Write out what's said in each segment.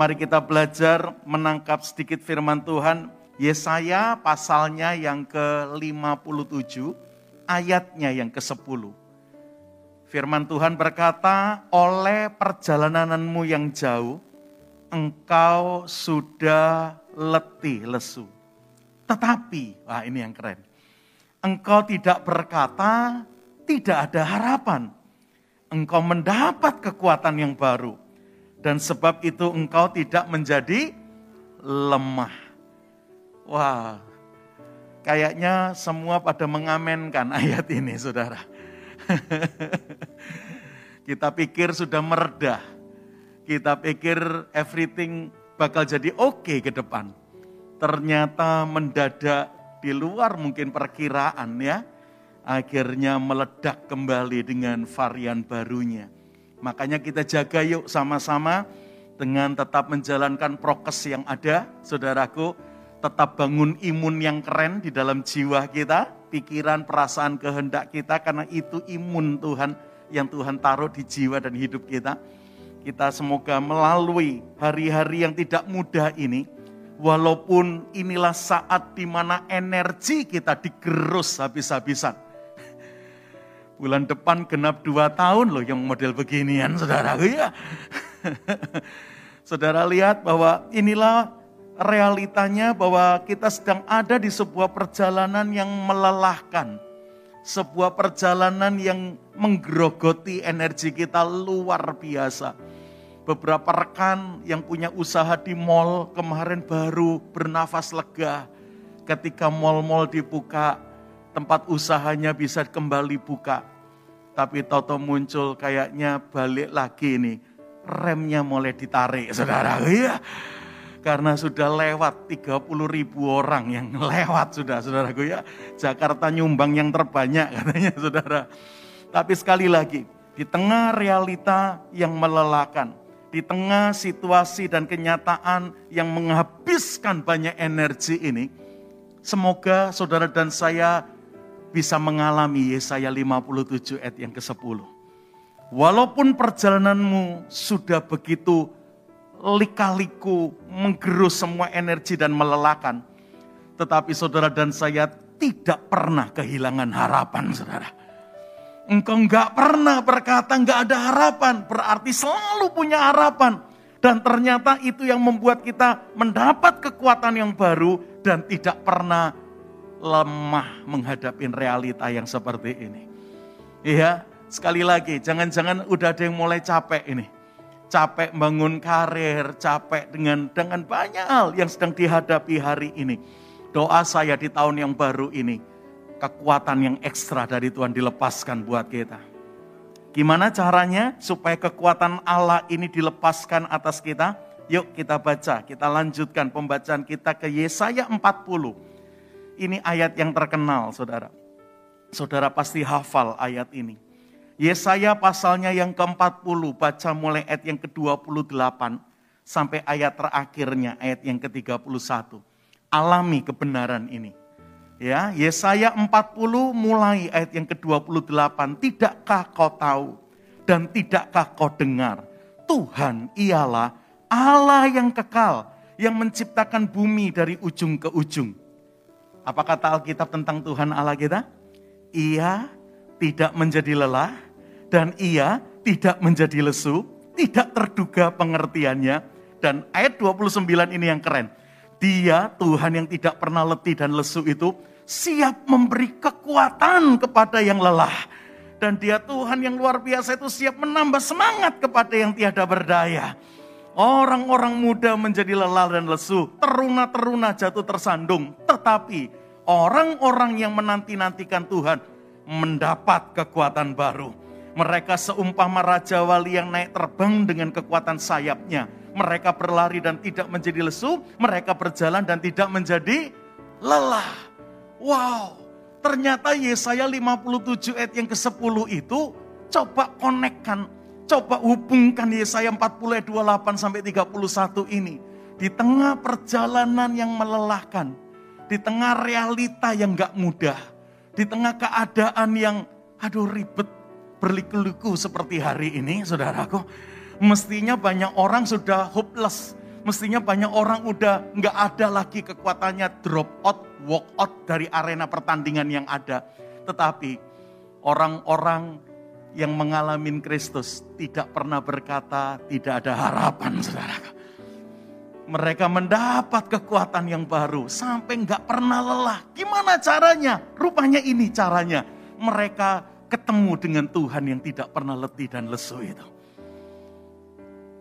mari kita belajar menangkap sedikit firman Tuhan. Yesaya pasalnya yang ke-57, ayatnya yang ke-10. Firman Tuhan berkata, oleh perjalananmu yang jauh, engkau sudah letih lesu. Tetapi, wah ini yang keren. Engkau tidak berkata, tidak ada harapan. Engkau mendapat kekuatan yang baru dan sebab itu engkau tidak menjadi lemah. Wah, kayaknya semua pada mengamenkan ayat ini saudara. Kita pikir sudah meredah. Kita pikir everything bakal jadi oke okay ke depan. Ternyata mendadak di luar mungkin perkiraan ya. Akhirnya meledak kembali dengan varian barunya Makanya kita jaga yuk sama-sama dengan tetap menjalankan prokes yang ada, saudaraku. Tetap bangun imun yang keren di dalam jiwa kita, pikiran, perasaan, kehendak kita, karena itu imun Tuhan yang Tuhan taruh di jiwa dan hidup kita. Kita semoga melalui hari-hari yang tidak mudah ini, walaupun inilah saat di mana energi kita digerus habis-habisan Bulan depan genap dua tahun loh yang model beginian saudara. Ya. saudara lihat bahwa inilah realitanya bahwa kita sedang ada di sebuah perjalanan yang melelahkan. Sebuah perjalanan yang menggerogoti energi kita luar biasa. Beberapa rekan yang punya usaha di mall kemarin baru bernafas lega ketika mall-mall dibuka, tempat usahanya bisa kembali buka. Tapi Toto muncul kayaknya balik lagi nih. Remnya mulai ditarik saudara. Iya. Karena sudah lewat 30 ribu orang yang lewat sudah saudaraku ya. Jakarta nyumbang yang terbanyak katanya saudara. Tapi sekali lagi, di tengah realita yang melelahkan, di tengah situasi dan kenyataan yang menghabiskan banyak energi ini, semoga saudara dan saya bisa mengalami Yesaya 57 ayat yang ke-10. Walaupun perjalananmu sudah begitu lika-liku, menggerus semua energi dan melelahkan, tetapi saudara dan saya tidak pernah kehilangan harapan, saudara. Engkau nggak pernah berkata nggak ada harapan, berarti selalu punya harapan. Dan ternyata itu yang membuat kita mendapat kekuatan yang baru dan tidak pernah lemah menghadapi realita yang seperti ini. Iya, sekali lagi, jangan-jangan udah ada yang mulai capek ini. Capek bangun karir, capek dengan dengan banyak hal yang sedang dihadapi hari ini. Doa saya di tahun yang baru ini, kekuatan yang ekstra dari Tuhan dilepaskan buat kita. Gimana caranya supaya kekuatan Allah ini dilepaskan atas kita? Yuk kita baca, kita lanjutkan pembacaan kita ke Yesaya 40 ini ayat yang terkenal, saudara. Saudara pasti hafal ayat ini. Yesaya pasalnya yang ke-40, baca mulai ayat yang ke-28 sampai ayat terakhirnya, ayat yang ke-31. Alami kebenaran ini. Ya, Yesaya 40 mulai ayat yang ke-28. Tidakkah kau tahu dan tidakkah kau dengar? Tuhan ialah Allah yang kekal, yang menciptakan bumi dari ujung ke ujung apa kata Alkitab tentang Tuhan Allah kita? Ia tidak menjadi lelah dan ia tidak menjadi lesu, tidak terduga pengertiannya. Dan ayat 29 ini yang keren. Dia Tuhan yang tidak pernah letih dan lesu itu siap memberi kekuatan kepada yang lelah. Dan dia Tuhan yang luar biasa itu siap menambah semangat kepada yang tiada berdaya. Orang-orang muda menjadi lelah dan lesu, teruna-teruna jatuh tersandung. Tetapi orang-orang yang menanti-nantikan Tuhan mendapat kekuatan baru. Mereka seumpama Raja Wali yang naik terbang dengan kekuatan sayapnya. Mereka berlari dan tidak menjadi lesu, mereka berjalan dan tidak menjadi lelah. Wow, ternyata Yesaya 57 ayat yang ke-10 itu coba konekkan Coba hubungkan Yesaya 40 ayat 28 sampai 31 ini. Di tengah perjalanan yang melelahkan, di tengah realita yang gak mudah, di tengah keadaan yang aduh ribet, berliku-liku seperti hari ini, saudaraku. Mestinya banyak orang sudah hopeless, Mestinya banyak orang udah nggak ada lagi kekuatannya drop out, walk out dari arena pertandingan yang ada. Tetapi orang-orang yang mengalami Kristus tidak pernah berkata tidak ada harapan, saudara. Mereka mendapat kekuatan yang baru sampai nggak pernah lelah. Gimana caranya? Rupanya ini caranya. Mereka ketemu dengan Tuhan yang tidak pernah letih dan lesu itu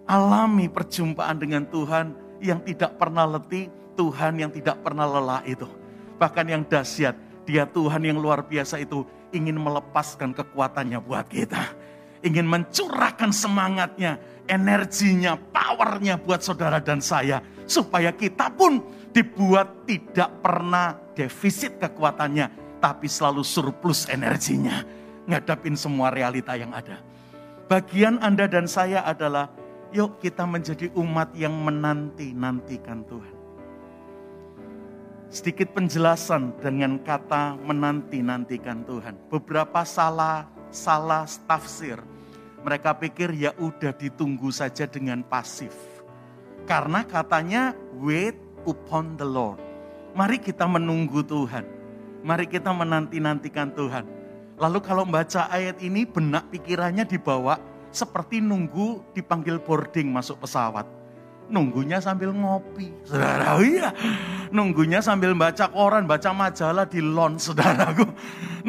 alami perjumpaan dengan Tuhan yang tidak pernah letih, Tuhan yang tidak pernah lelah itu. Bahkan yang dahsyat, dia Tuhan yang luar biasa itu ingin melepaskan kekuatannya buat kita. Ingin mencurahkan semangatnya, energinya, powernya buat saudara dan saya. Supaya kita pun dibuat tidak pernah defisit kekuatannya, tapi selalu surplus energinya. Ngadapin semua realita yang ada. Bagian Anda dan saya adalah Yuk kita menjadi umat yang menanti-nantikan Tuhan. Sedikit penjelasan dengan kata menanti-nantikan Tuhan. Beberapa salah salah tafsir. Mereka pikir ya udah ditunggu saja dengan pasif. Karena katanya wait upon the Lord. Mari kita menunggu Tuhan. Mari kita menanti-nantikan Tuhan. Lalu kalau membaca ayat ini benak pikirannya dibawa seperti nunggu dipanggil boarding masuk pesawat. Nunggunya sambil ngopi, saudara. Oh iya, nunggunya sambil baca koran, baca majalah di lon, saudaraku.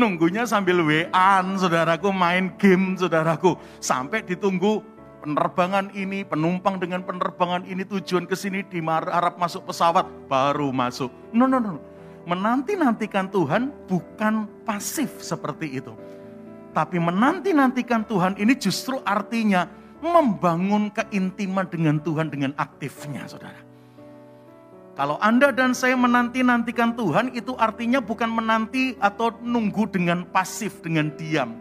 Nunggunya sambil WA-an, saudaraku, main game, saudaraku. Sampai ditunggu penerbangan ini, penumpang dengan penerbangan ini tujuan ke sini di Arab masuk pesawat, baru masuk. No, no, no. Menanti-nantikan Tuhan bukan pasif seperti itu tapi menanti-nantikan Tuhan ini justru artinya membangun keintiman dengan Tuhan dengan aktifnya saudara. Kalau Anda dan saya menanti-nantikan Tuhan itu artinya bukan menanti atau nunggu dengan pasif, dengan diam.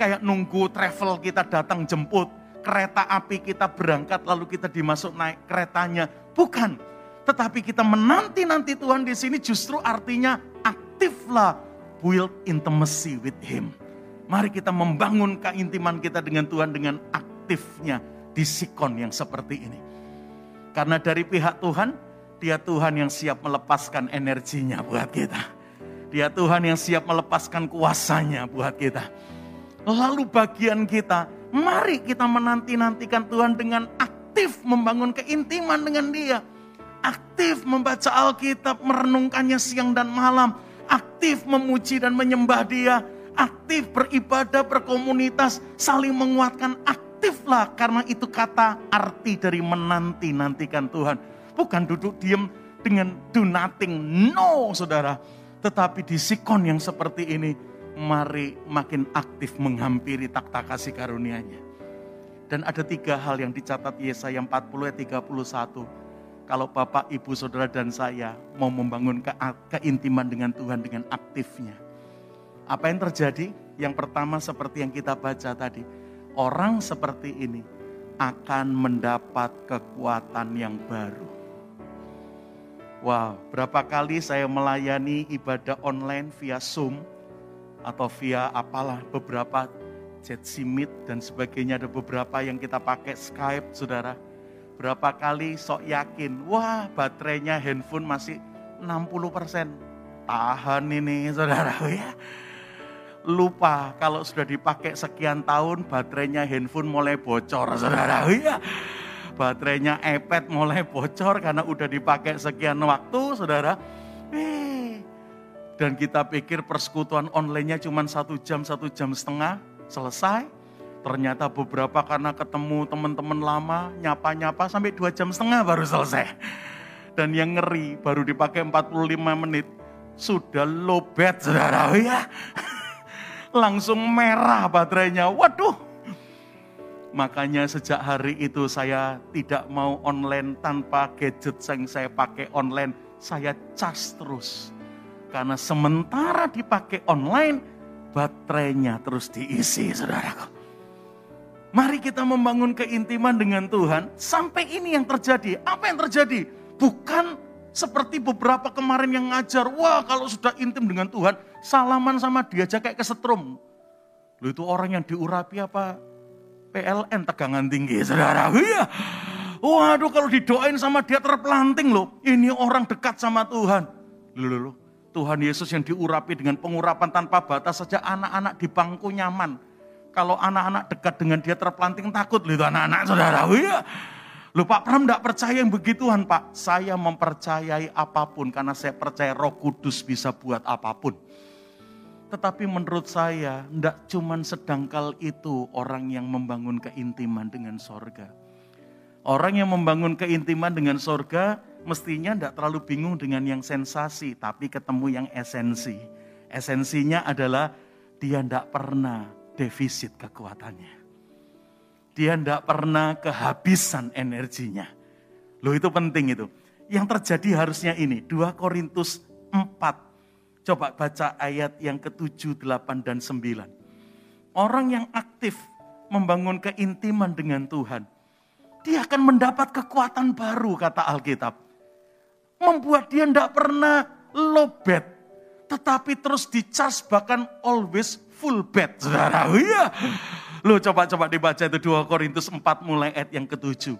Kayak nunggu travel kita datang jemput, kereta api kita berangkat lalu kita dimasuk naik keretanya. Bukan. Tetapi kita menanti-nanti Tuhan di sini justru artinya aktiflah build intimacy with Him Mari kita membangun keintiman kita dengan Tuhan dengan aktifnya di sikon yang seperti ini. Karena dari pihak Tuhan, dia Tuhan yang siap melepaskan energinya buat kita. Dia Tuhan yang siap melepaskan kuasanya buat kita. Lalu bagian kita, mari kita menanti-nantikan Tuhan dengan aktif membangun keintiman dengan dia. Aktif membaca Alkitab, merenungkannya siang dan malam. Aktif memuji dan menyembah dia aktif beribadah, berkomunitas, saling menguatkan, aktiflah karena itu kata arti dari menanti-nantikan Tuhan. Bukan duduk diam dengan do nothing, no saudara. Tetapi di sikon yang seperti ini, mari makin aktif menghampiri takhta kasih karunia-Nya. Dan ada tiga hal yang dicatat Yesaya 40 ayat 31. Kalau Bapak, Ibu, Saudara, dan saya mau membangun keintiman dengan Tuhan dengan aktifnya apa yang terjadi? Yang pertama seperti yang kita baca tadi. Orang seperti ini akan mendapat kekuatan yang baru. Wow, berapa kali saya melayani ibadah online via Zoom atau via apalah beberapa Jet Meet dan sebagainya. Ada beberapa yang kita pakai Skype, Saudara. Berapa kali sok yakin, wah baterainya handphone masih 60%. Tahan ini, Saudara. Ya. Lupa kalau sudah dipakai sekian tahun baterainya handphone mulai bocor saudara. Iya baterainya iPad mulai bocor karena udah dipakai sekian waktu saudara. Dan kita pikir persekutuan online-nya cuma satu jam satu jam setengah selesai. Ternyata beberapa karena ketemu teman-teman lama nyapa-nyapa sampai dua jam setengah baru selesai. Dan yang ngeri baru dipakai 45 menit sudah lobet saudara. Ya. Langsung merah baterainya. Waduh. Makanya sejak hari itu saya tidak mau online tanpa gadget yang saya pakai online. Saya cas terus. Karena sementara dipakai online, baterainya terus diisi saudaraku. Mari kita membangun keintiman dengan Tuhan. Sampai ini yang terjadi. Apa yang terjadi? Bukan seperti beberapa kemarin yang ngajar, wah kalau sudah intim dengan Tuhan, salaman sama dia aja kayak kesetrum. Lu itu orang yang diurapi apa? PLN tegangan tinggi, saudara. Iya. Waduh kalau didoain sama dia terpelanting loh. Ini orang dekat sama Tuhan. Loh, loh. Tuhan Yesus yang diurapi dengan pengurapan tanpa batas saja anak-anak di bangku nyaman. Kalau anak-anak dekat dengan dia terpelanting takut loh anak-anak saudara. Iya. Loh Pak Pram tidak percaya yang begituan Pak. Saya mempercayai apa pun karena saya percaya roh kudus bisa buat apa pun. Tetapi menurut saya tidak cuman sedangkal itu orang yang membangun keintiman dengan sorga. Orang yang membangun keintiman dengan sorga mestinya tidak terlalu bingung dengan yang sensasi, tapi ketemu yang esensi. Esensinya adalah dia tidak pernah defisit kekuatannya. Dia tidak pernah kehabisan energinya. Loh itu penting itu. Yang terjadi harusnya ini, 2 Korintus 4. Coba baca ayat yang ke-7, 8, dan 9. Orang yang aktif membangun keintiman dengan Tuhan, dia akan mendapat kekuatan baru kata Alkitab membuat dia tidak pernah low bed, tetapi terus dicas bahkan always full bed, saudara. Iya. Lo coba-coba dibaca itu 2 Korintus 4 mulai ayat yang ketujuh.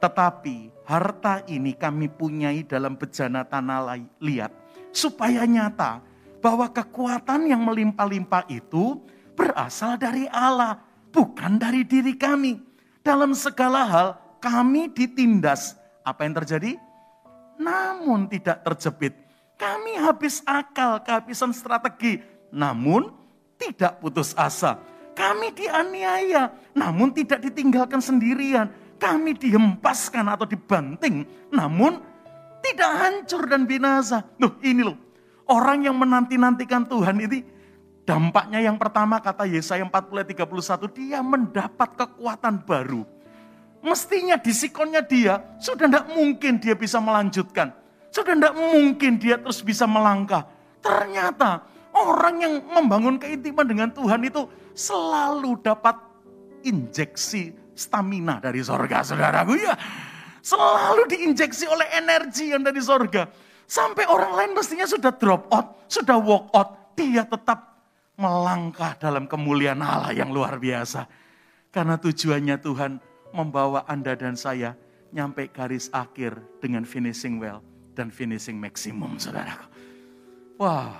Tetapi harta ini kami punyai dalam bejana tanah liat. Supaya nyata bahwa kekuatan yang melimpah-limpah itu berasal dari Allah. Bukan dari diri kami. Dalam segala hal kami ditindas. Apa yang terjadi? namun tidak terjepit. Kami habis akal, kehabisan strategi, namun tidak putus asa. Kami dianiaya, namun tidak ditinggalkan sendirian. Kami dihempaskan atau dibanting, namun tidak hancur dan binasa. Loh ini loh, orang yang menanti-nantikan Tuhan ini dampaknya yang pertama kata Yesaya 40 31, dia mendapat kekuatan baru Mestinya disikonnya dia, sudah tidak mungkin dia bisa melanjutkan. Sudah tidak mungkin dia terus bisa melangkah. Ternyata orang yang membangun keintiman dengan Tuhan itu selalu dapat injeksi stamina dari sorga, saudaraku ya. Selalu diinjeksi oleh energi yang dari sorga. Sampai orang lain mestinya sudah drop out, sudah walk out. Dia tetap melangkah dalam kemuliaan Allah yang luar biasa. Karena tujuannya Tuhan membawa Anda dan saya nyampe garis akhir dengan finishing well dan finishing maximum, saudaraku. Wah,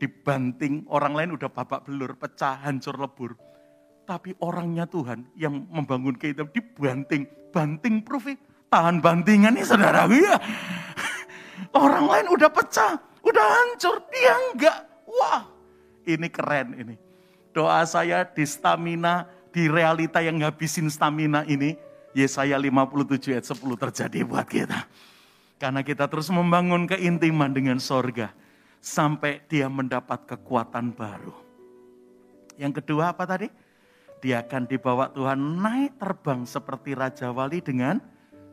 dibanting orang lain udah babak belur, pecah, hancur lebur. Tapi orangnya Tuhan yang membangun kita dibanting, banting proof tahan bantingan nih saudaraku ya. Orang lain udah pecah, udah hancur, dia enggak. Wah, ini keren ini. Doa saya di stamina di realita yang ngabisin stamina ini, Yesaya 57 ayat 10 terjadi buat kita. Karena kita terus membangun keintiman dengan sorga. Sampai dia mendapat kekuatan baru. Yang kedua apa tadi? Dia akan dibawa Tuhan naik terbang seperti Raja Wali dengan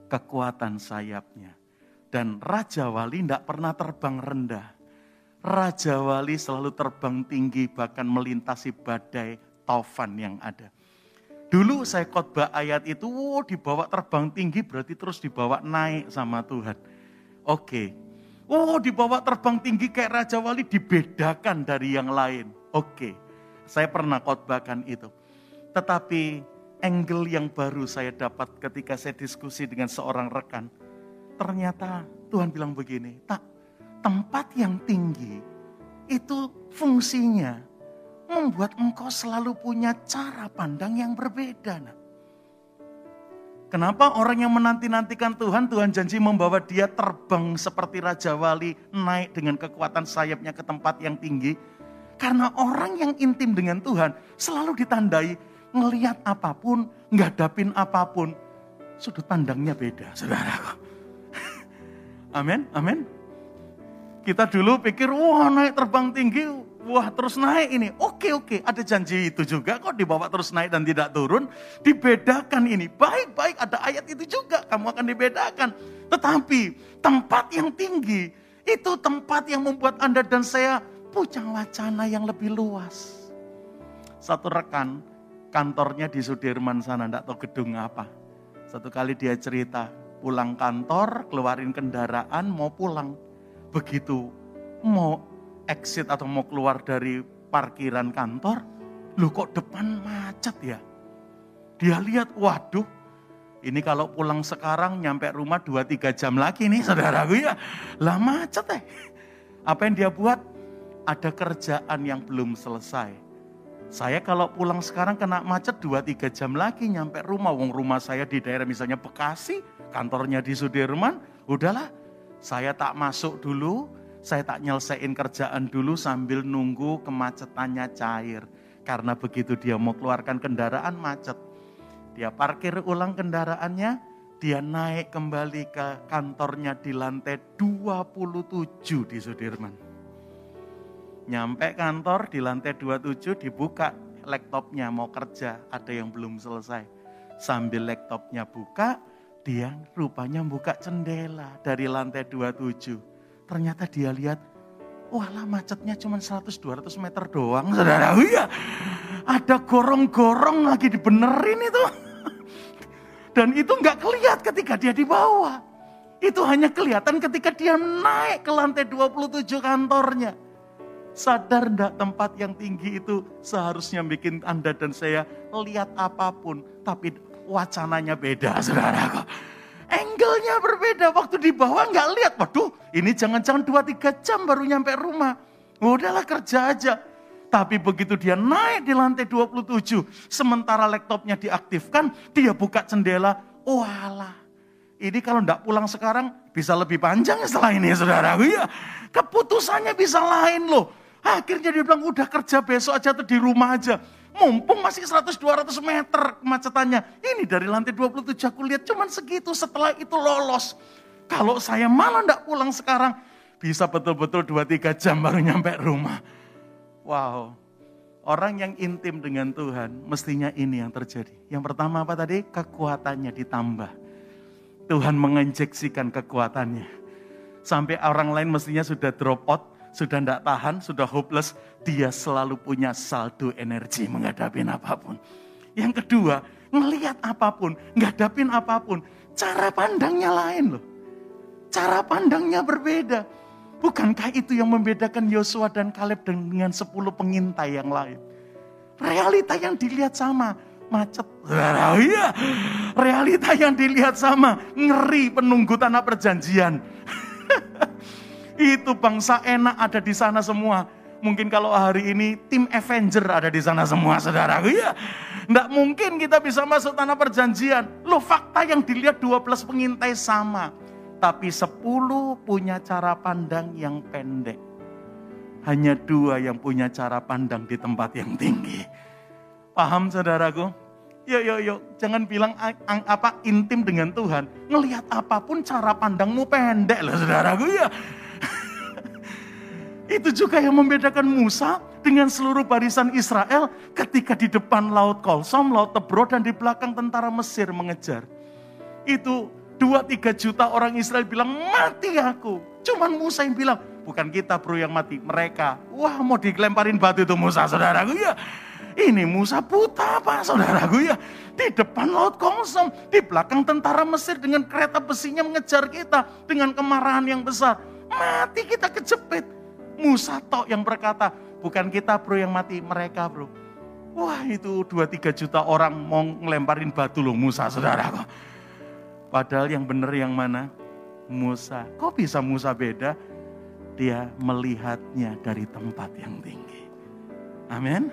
kekuatan sayapnya. Dan Raja Wali tidak pernah terbang rendah. Raja Wali selalu terbang tinggi bahkan melintasi badai taufan yang ada. Dulu saya khotbah ayat itu, oh, dibawa terbang tinggi berarti terus dibawa naik sama Tuhan. Oke. Oh dibawa terbang tinggi kayak Raja Wali dibedakan dari yang lain. Oke. Saya pernah khotbahkan itu. Tetapi angle yang baru saya dapat ketika saya diskusi dengan seorang rekan. Ternyata Tuhan bilang begini, tak tempat yang tinggi itu fungsinya membuat engkau selalu punya cara pandang yang berbeda. Nah. Kenapa orang yang menanti-nantikan Tuhan, Tuhan janji membawa dia terbang seperti Raja Wali, naik dengan kekuatan sayapnya ke tempat yang tinggi. Karena orang yang intim dengan Tuhan selalu ditandai ngeliat apa pun, ngadapin apa pun, sudut pandangnya beda, saudara. amin, amin. Kita dulu pikir, wah naik terbang tinggi, wah terus naik ini. Oke oke, ada janji itu juga kok dibawa terus naik dan tidak turun. Dibedakan ini. Baik-baik ada ayat itu juga kamu akan dibedakan. Tetapi tempat yang tinggi itu tempat yang membuat Anda dan saya punya wacana yang lebih luas. Satu rekan kantornya di Sudirman sana, enggak tahu gedung apa. Satu kali dia cerita, pulang kantor, keluarin kendaraan, mau pulang. Begitu mau exit atau mau keluar dari parkiran kantor, lu kok depan macet ya? Dia lihat, waduh, Ini kalau pulang sekarang nyampe rumah 2-3 jam lagi nih saudaraku ya. Lah macet eh. Apa yang dia buat? Ada kerjaan yang belum selesai. Saya kalau pulang sekarang kena macet 2-3 jam lagi nyampe rumah. Wong rumah saya di daerah misalnya Bekasi, kantornya di Sudirman. Udahlah, saya tak masuk dulu, saya tak nyelesain kerjaan dulu sambil nunggu kemacetannya cair. Karena begitu dia mau keluarkan kendaraan macet dia parkir ulang kendaraannya, dia naik kembali ke kantornya di lantai 27 di Sudirman. Nyampe kantor di lantai 27 dibuka laptopnya mau kerja, ada yang belum selesai. Sambil laptopnya buka, dia rupanya buka jendela dari lantai 27. Ternyata dia lihat, wah lah macetnya cuma 100-200 meter doang saudara. Iya, ada gorong-gorong lagi dibenerin itu. Dan itu nggak kelihatan ketika dia di bawah. Itu hanya kelihatan ketika dia naik ke lantai 27 kantornya. Sadar enggak tempat yang tinggi itu seharusnya bikin Anda dan saya lihat apa pun. Tapi wacananya beda saudara. Angle-nya berbeda. Waktu di bawah nggak lihat. Waduh ini jangan-jangan 2-3 jam baru nyampe rumah. Udahlah kerja aja. Tapi begitu dia naik di lantai 27, sementara laptopnya diaktifkan, dia buka jendela, walah. Ini kalau tidak pulang sekarang bisa lebih panjang setelah ini ya saudara. Iya, keputusannya bisa lain loh. Akhirnya dia bilang udah kerja besok aja tuh di rumah aja. Mumpung masih 100-200 meter kemacetannya. Ini dari lantai 27 aku lihat cuman segitu setelah itu lolos. Kalau saya malah tidak pulang sekarang, bisa betul-betul 2-3 jam baru nyampe rumah. Wow, orang yang intim dengan Tuhan mestinya ini yang terjadi. Yang pertama apa tadi? Kekuatannya ditambah. Tuhan menginjeksikan kekuatannya. Sampai orang lain mestinya sudah drop out, sudah tidak tahan, sudah hopeless. Dia selalu punya saldo energi menghadapi apa pun. Yang kedua, melihat apa pun, ngadapin apa pun. Cara pandangnya lain loh. Cara pandangnya berbeda Bukankah itu yang membedakan Yosua dan Kaleb dengan 10 pengintai yang lain? Realita yang dilihat sama, macet. Oh iya, realita yang dilihat sama, ngeri penunggu tanah perjanjian. itu bangsa enak ada di sana semua. Mungkin kalau hari ini tim Avenger ada di sana semua, saudara. Iya, Nggak mungkin kita bisa masuk tanah perjanjian. Loh fakta yang dilihat 12 pengintai sama. Tapi sepuluh punya cara pandang yang pendek. Hanya dua yang punya cara pandang di tempat yang tinggi. Paham saudaraku? Yuk, yuk, yuk. Jangan bilang ang, apa intim dengan Tuhan. Ngelihat apa pun cara pandangmu pendek loh saudaraku ya. Itu juga yang membedakan Musa dengan seluruh barisan Israel ketika di depan Laut Kolsom, Laut Tebro, dan di belakang tentara Mesir mengejar. Itu Dua tiga juta orang Israel bilang mati aku. Cuman Musa yang bilang bukan kita bro yang mati, mereka. Wah mau dilemparin batu itu Musa saudaraku ya. Ini Musa buta apa saudaraku ya. Di depan laut kosong, di belakang tentara Mesir dengan kereta besinya mengejar kita dengan kemarahan yang besar. Mati kita kejepit. Musa tok yang berkata, bukan kita bro yang mati, mereka bro. Wah itu dua tiga juta orang mau ngelemparin batu loh Musa saudaraku. Padahal yang benar yang mana? Musa. Kok bisa Musa beda? Dia melihatnya dari tempat yang tinggi. Amin.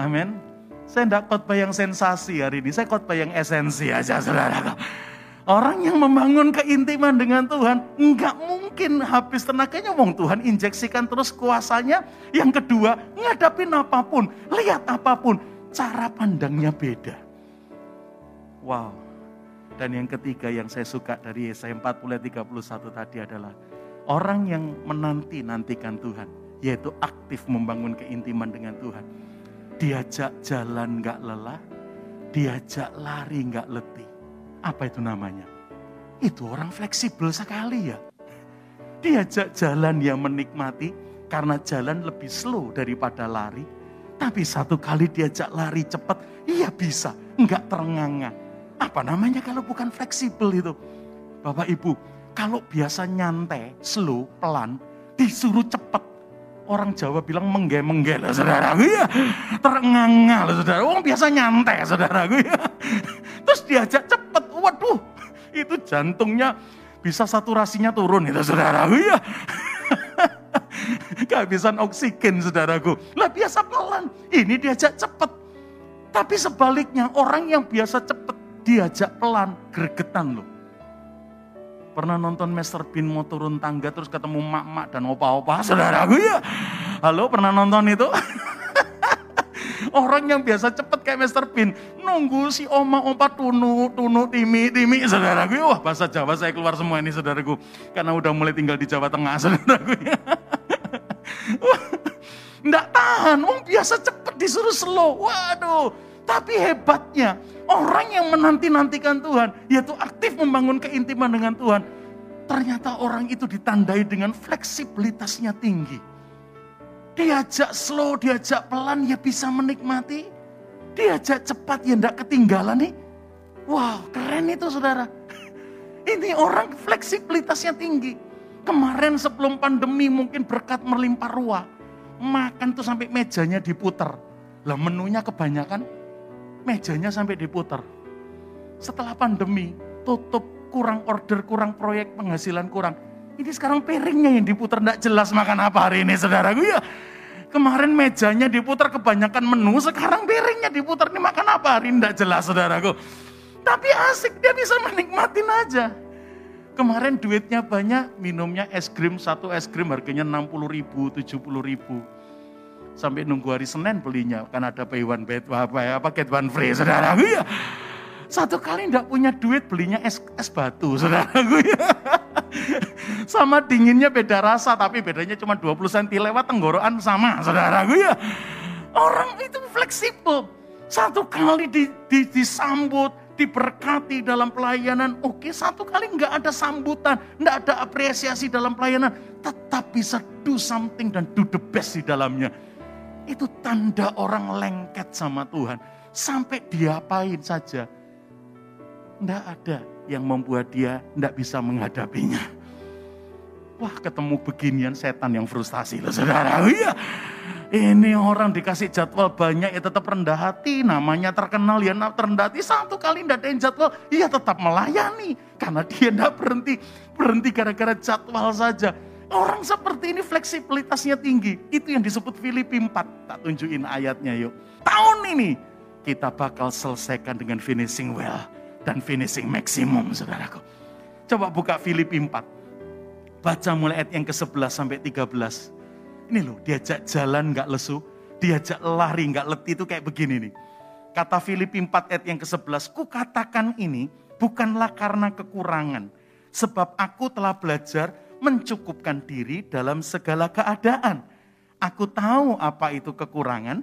Amin. Saya tidak khotbah yang sensasi hari ini, saya khotbah yang esensi aja saudara. Orang yang membangun keintiman dengan Tuhan, enggak mungkin habis tenaganya, wong Tuhan injeksikan terus kuasanya. Yang kedua, ngadapin apa pun, lihat apa pun, cara pandangnya beda. Wow, dan yang ketiga yang saya suka dari Yesaya 40 31 tadi adalah orang yang menanti-nantikan Tuhan. Yaitu aktif membangun keintiman dengan Tuhan. Diajak jalan gak lelah, diajak lari gak letih. Apa itu namanya? Itu orang fleksibel sekali ya. Diajak jalan yang menikmati karena jalan lebih slow daripada lari. Tapi satu kali diajak lari cepat, iya bisa, nggak terengah-engah apa namanya kalau bukan fleksibel itu? Bapak Ibu, kalau biasa nyantai, slow, pelan, disuruh cepat. Orang Jawa bilang mengge-mengge lah saudara. Ya, terenganga lah saudara. Orang biasa nyantai saudara. Ya. Terus diajak cepet. waduh, itu jantungnya bisa saturasinya turun itu saudaraku ya. Kehabisan oksigen saudaraku. Lah biasa pelan, ini diajak cepet. Tapi sebaliknya orang yang biasa cepet diajak pelan, gregetan loh. Pernah nonton Master Bean mau turun tangga terus ketemu mak-mak dan opa-opa saudaraku ya. Halo pernah nonton itu? Orang yang biasa cepet kayak Master Bean, nunggu si oma opa tunu, tunu, timi, timi, saudaraku. Wah bahasa Jawa saya keluar semua ini saudaraku. Karena udah mulai tinggal di Jawa Tengah saudaraku. Nggak tahan, oh biasa cepet disuruh slow. Waduh, tapi hebatnya orang yang menanti-nantikan Tuhan, yaitu aktif membangun keintiman dengan Tuhan. Ternyata orang itu ditandai dengan fleksibilitasnya tinggi Diajak slow, diajak pelan ya bisa menikmati. Diajak cepat ya enggak ketinggalan nih. Wow, keren itu saudara. Ini orang fleksibilitasnya tinggi. Kemarin sebelum pandemi mungkin berkat melimpah ruah. Makan tuh sampai mejanya diputer. Lah menunya kebanyakan mejanya sampai diputer. Setelah pandemi tutup kurang order, kurang proyek, penghasilan kurang. Ini sekarang piringnya yang diputer enggak jelas makan apa hari ini saudaraku ya. Kemarin mejanya diputar kebanyakan menu, sekarang piringnya diputar. Ini makan apa hari Tidak jelas saudaraku. Tapi asik, dia bisa menikmatin aja. Kemarin duitnya banyak, minumnya es krim, satu es krim harganya 60 ribu, 70 ribu. Sampai nunggu hari Senin belinya, kan ada pay one bed, apa ya, apa get one free, saudaraku ya. Satu kali tidak punya duit belinya es, es batu, saudaraku ya. sama dinginnya beda rasa, tapi bedanya cuma 20 cm lewat tenggorokan sama, saudaraku ya. Orang itu fleksibel. Satu kali di, di, disambut, diberkati dalam pelayanan. Oke, satu kali nggak ada sambutan, nggak ada apresiasi dalam pelayanan. Tetap bisa do something dan do the best di dalamnya. Itu tanda orang lengket sama Tuhan. Sampai diapain saja tidak ada yang membuat dia tidak bisa menghadapinya. Wah ketemu beginian setan yang frustasi loh saudara. Oh iya. Ini orang dikasih jadwal banyak ya tetap rendah hati. Namanya terkenal ya terendah hati. Satu kali tidak ada yang jadwal, ya tetap melayani. Karena dia tidak berhenti. Berhenti gara-gara jadwal saja. Orang seperti ini fleksibilitasnya tinggi. Itu yang disebut Filipi 4. Tak tunjukin ayatnya yuk. Tahun ini kita bakal selesaikan dengan finishing well dan finishing maksimum saudaraku. Coba buka Filipi 4. Baca mulai ayat yang ke-11 sampai 13. Ini loh, diajak jalan nggak lesu, diajak lari nggak letih itu kayak begini nih. Kata Filipi 4 ayat yang ke-11, ku katakan ini bukanlah karena kekurangan. Sebab aku telah belajar mencukupkan diri dalam segala keadaan. Aku tahu apa itu kekurangan,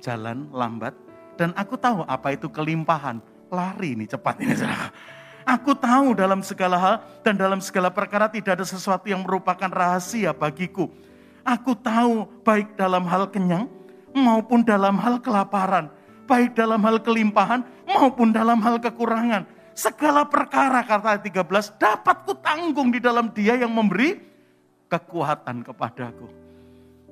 jalan lambat, dan aku tahu apa itu kelimpahan, lari ini cepat ini. Aku tahu dalam segala hal dan dalam segala perkara tidak ada sesuatu yang merupakan rahasia bagiku. Aku tahu baik dalam hal kenyang maupun dalam hal kelaparan. Baik dalam hal kelimpahan maupun dalam hal kekurangan. Segala perkara kata 13 dapat ku tanggung di dalam dia yang memberi kekuatan kepadaku.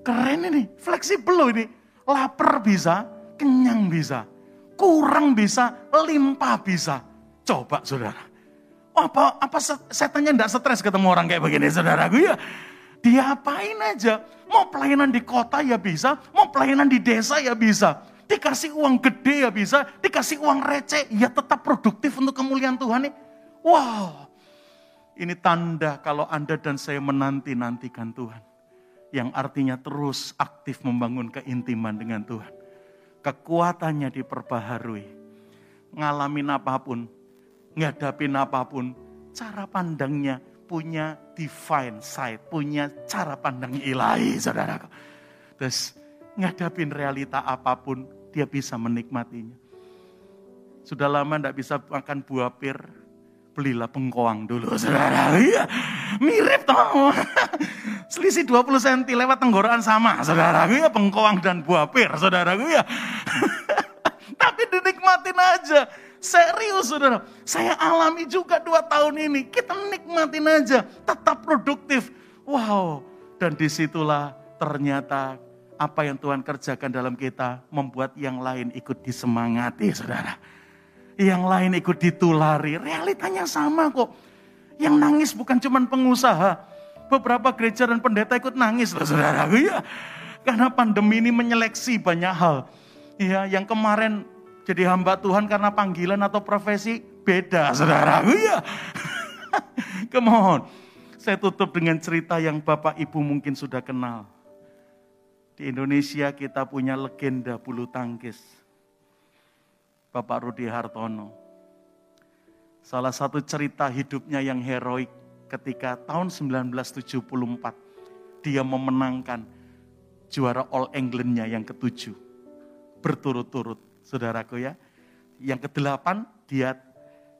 Keren ini, fleksibel loh ini. Lapar bisa, kenyang bisa kurang bisa, limpah bisa. Coba saudara. Apa apa setannya enggak stres ketemu orang kayak begini saudaraku ya. Diapain aja. Mau pelayanan di kota ya bisa, mau pelayanan di desa ya bisa. Dikasih uang gede ya bisa, dikasih uang receh ya tetap produktif untuk kemuliaan Tuhan nih. Wow. Ini tanda kalau Anda dan saya menanti-nantikan Tuhan. Yang artinya terus aktif membangun keintiman dengan Tuhan kekuatannya diperbaharui. Ngalamin apa pun, ngadapin apa pun, cara pandangnya punya divine sight, punya cara pandang ilahi, saudara. Terus ngadapin realita apa pun, dia bisa menikmatinya. Sudah lama tidak bisa makan buah pir, belilah pengkoang dulu saudara. Iya, mirip toh. Selisih 20 cm lewat tenggorokan sama saudara. Iya, pengkoang dan buah pir saudara. Iya. Tapi dinikmatin aja. Serius saudara. Saya alami juga dua tahun ini. Kita nikmatin aja. Tetap produktif. Wow. Dan di situlah ternyata apa yang Tuhan kerjakan dalam kita membuat yang lain ikut disemangati saudara. Yang lain ikut ditulari. Realitanya sama kok. Yang nangis bukan cuma pengusaha. Beberapa gereja dan pendeta ikut nangis loh saudara. Ya. Karena pandemi ini menyeleksi banyak hal. Ya, yang kemarin jadi hamba Tuhan karena panggilan atau profesi beda saudara. Ya. Kemohon. Saya tutup dengan cerita yang Bapak Ibu mungkin sudah kenal. Di Indonesia kita punya legenda bulu tangkis. Bapak Rudi Hartono. Salah satu cerita hidupnya yang heroik ketika tahun 1974 dia memenangkan juara All Englandnya yang ketujuh. Berturut-turut, saudaraku ya. Yang kedelapan dia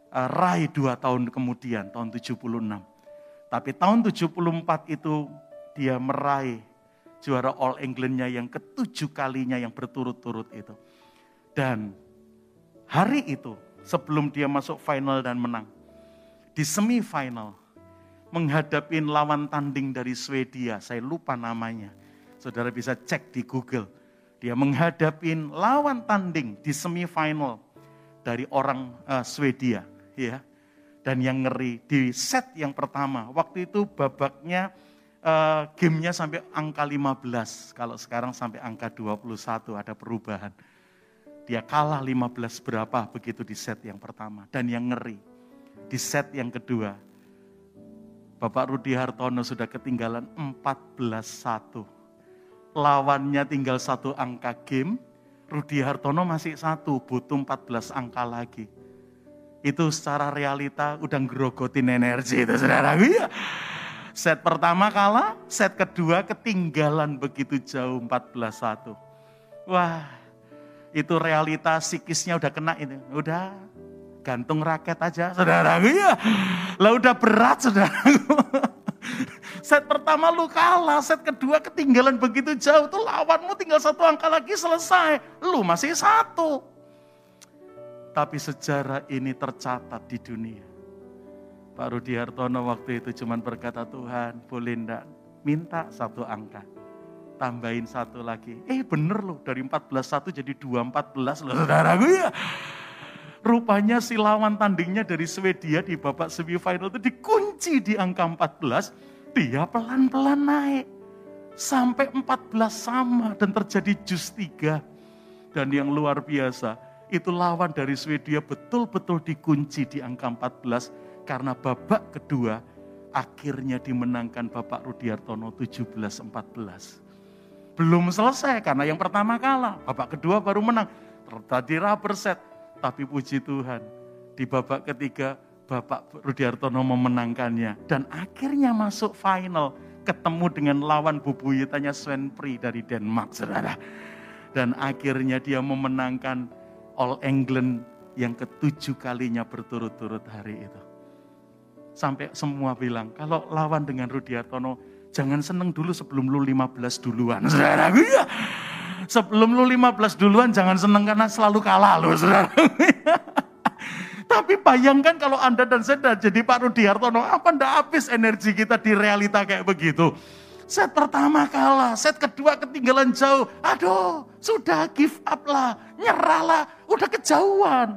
uh, raih dua tahun kemudian, tahun 76. Tapi tahun 74 itu dia meraih juara All Englandnya yang ketujuh kalinya yang berturut-turut itu. Dan hari itu sebelum dia masuk final dan menang. Di semifinal menghadapi lawan tanding dari Swedia, saya lupa namanya. Saudara bisa cek di Google. Dia menghadapi lawan tanding di semifinal dari orang uh, Swedia, ya. Dan yang ngeri di set yang pertama, waktu itu babaknya uh, gamenya sampai angka 15. Kalau sekarang sampai angka 21 ada perubahan. Dia kalah 15 berapa begitu di set yang pertama. Dan yang ngeri, di set yang kedua, Bapak Rudi Hartono sudah ketinggalan 14-1. Lawannya tinggal satu angka game, Rudi Hartono masih satu, butuh 14 angka lagi. Itu secara realita udah ngerogotin energi itu saudara. Iya. Set pertama kalah, set kedua ketinggalan begitu jauh 14-1. Wah, itu realita psikisnya udah kena ini. Udah gantung raket aja, saudara. Iya, lah udah berat, saudara. set pertama lu kalah, set kedua ketinggalan begitu jauh. Tuh lawanmu tinggal satu angka lagi selesai. Lu masih satu. Tapi sejarah ini tercatat di dunia Pak Rudi Hartono waktu itu cuma berkata, Tuhan boleh enggak minta satu angka. Tambahin satu lagi. Eh bener loh, dari 14 satu jadi 214 loh gue ya. Rupanya si lawan tandingnya dari Swedia di babak semifinal itu dikunci di angka 14. Dia pelan-pelan naik. Sampai 14 sama dan terjadi jus 3. Dan yang luar biasa, itu lawan dari Swedia betul-betul dikunci di angka 14 karena babak kedua akhirnya dimenangkan Bapak Rudiartono 17-14. Belum selesai karena yang pertama kalah, babak kedua baru menang. Tadi rubber set, tapi puji Tuhan di babak ketiga Bapak Rudiartono memenangkannya dan akhirnya masuk final ketemu dengan lawan bubuyutannya Sven Pri dari Denmark, saudara. Dan akhirnya dia memenangkan All England yang ketujuh kalinya berturut-turut hari itu. Sampai semua bilang, kalau lawan dengan Rudi Hartono, jangan seneng dulu sebelum lu 15 duluan. Saudara, iya. Sebelum lu 15 duluan, jangan seneng karena selalu kalah loh, saudara. Tapi bayangkan kalau Anda dan saya jadi Pak Rudi Hartono, apa ndak habis energi kita di realita kayak begitu. Set pertama kalah, set kedua ketinggalan jauh. Aduh, sudah give up lah, nyerah lah, udah kejauhan.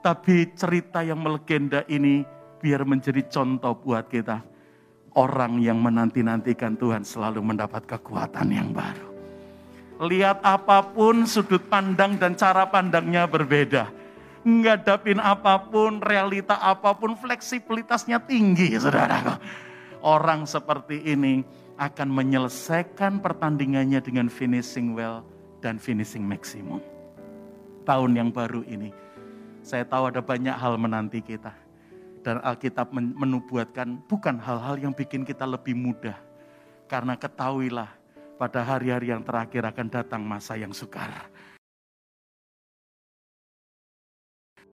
Tapi cerita yang melegenda ini biar menjadi contoh buat kita. Orang yang menanti-nantikan Tuhan selalu mendapat kekuatan yang baru. Lihat apa pun sudut pandang dan cara pandangnya berbeda. Ngadapin apa pun, realita apa pun, fleksibilitasnya tinggi saudara. Orang seperti ini akan menyelesaikan pertandingannya dengan finishing well dan finishing maximum. Tahun yang baru ini, saya tahu ada banyak hal menanti kita dan Alkitab menubuatkan bukan hal-hal yang bikin kita lebih mudah. Karena ketahuilah pada hari-hari yang terakhir akan datang masa yang sukar.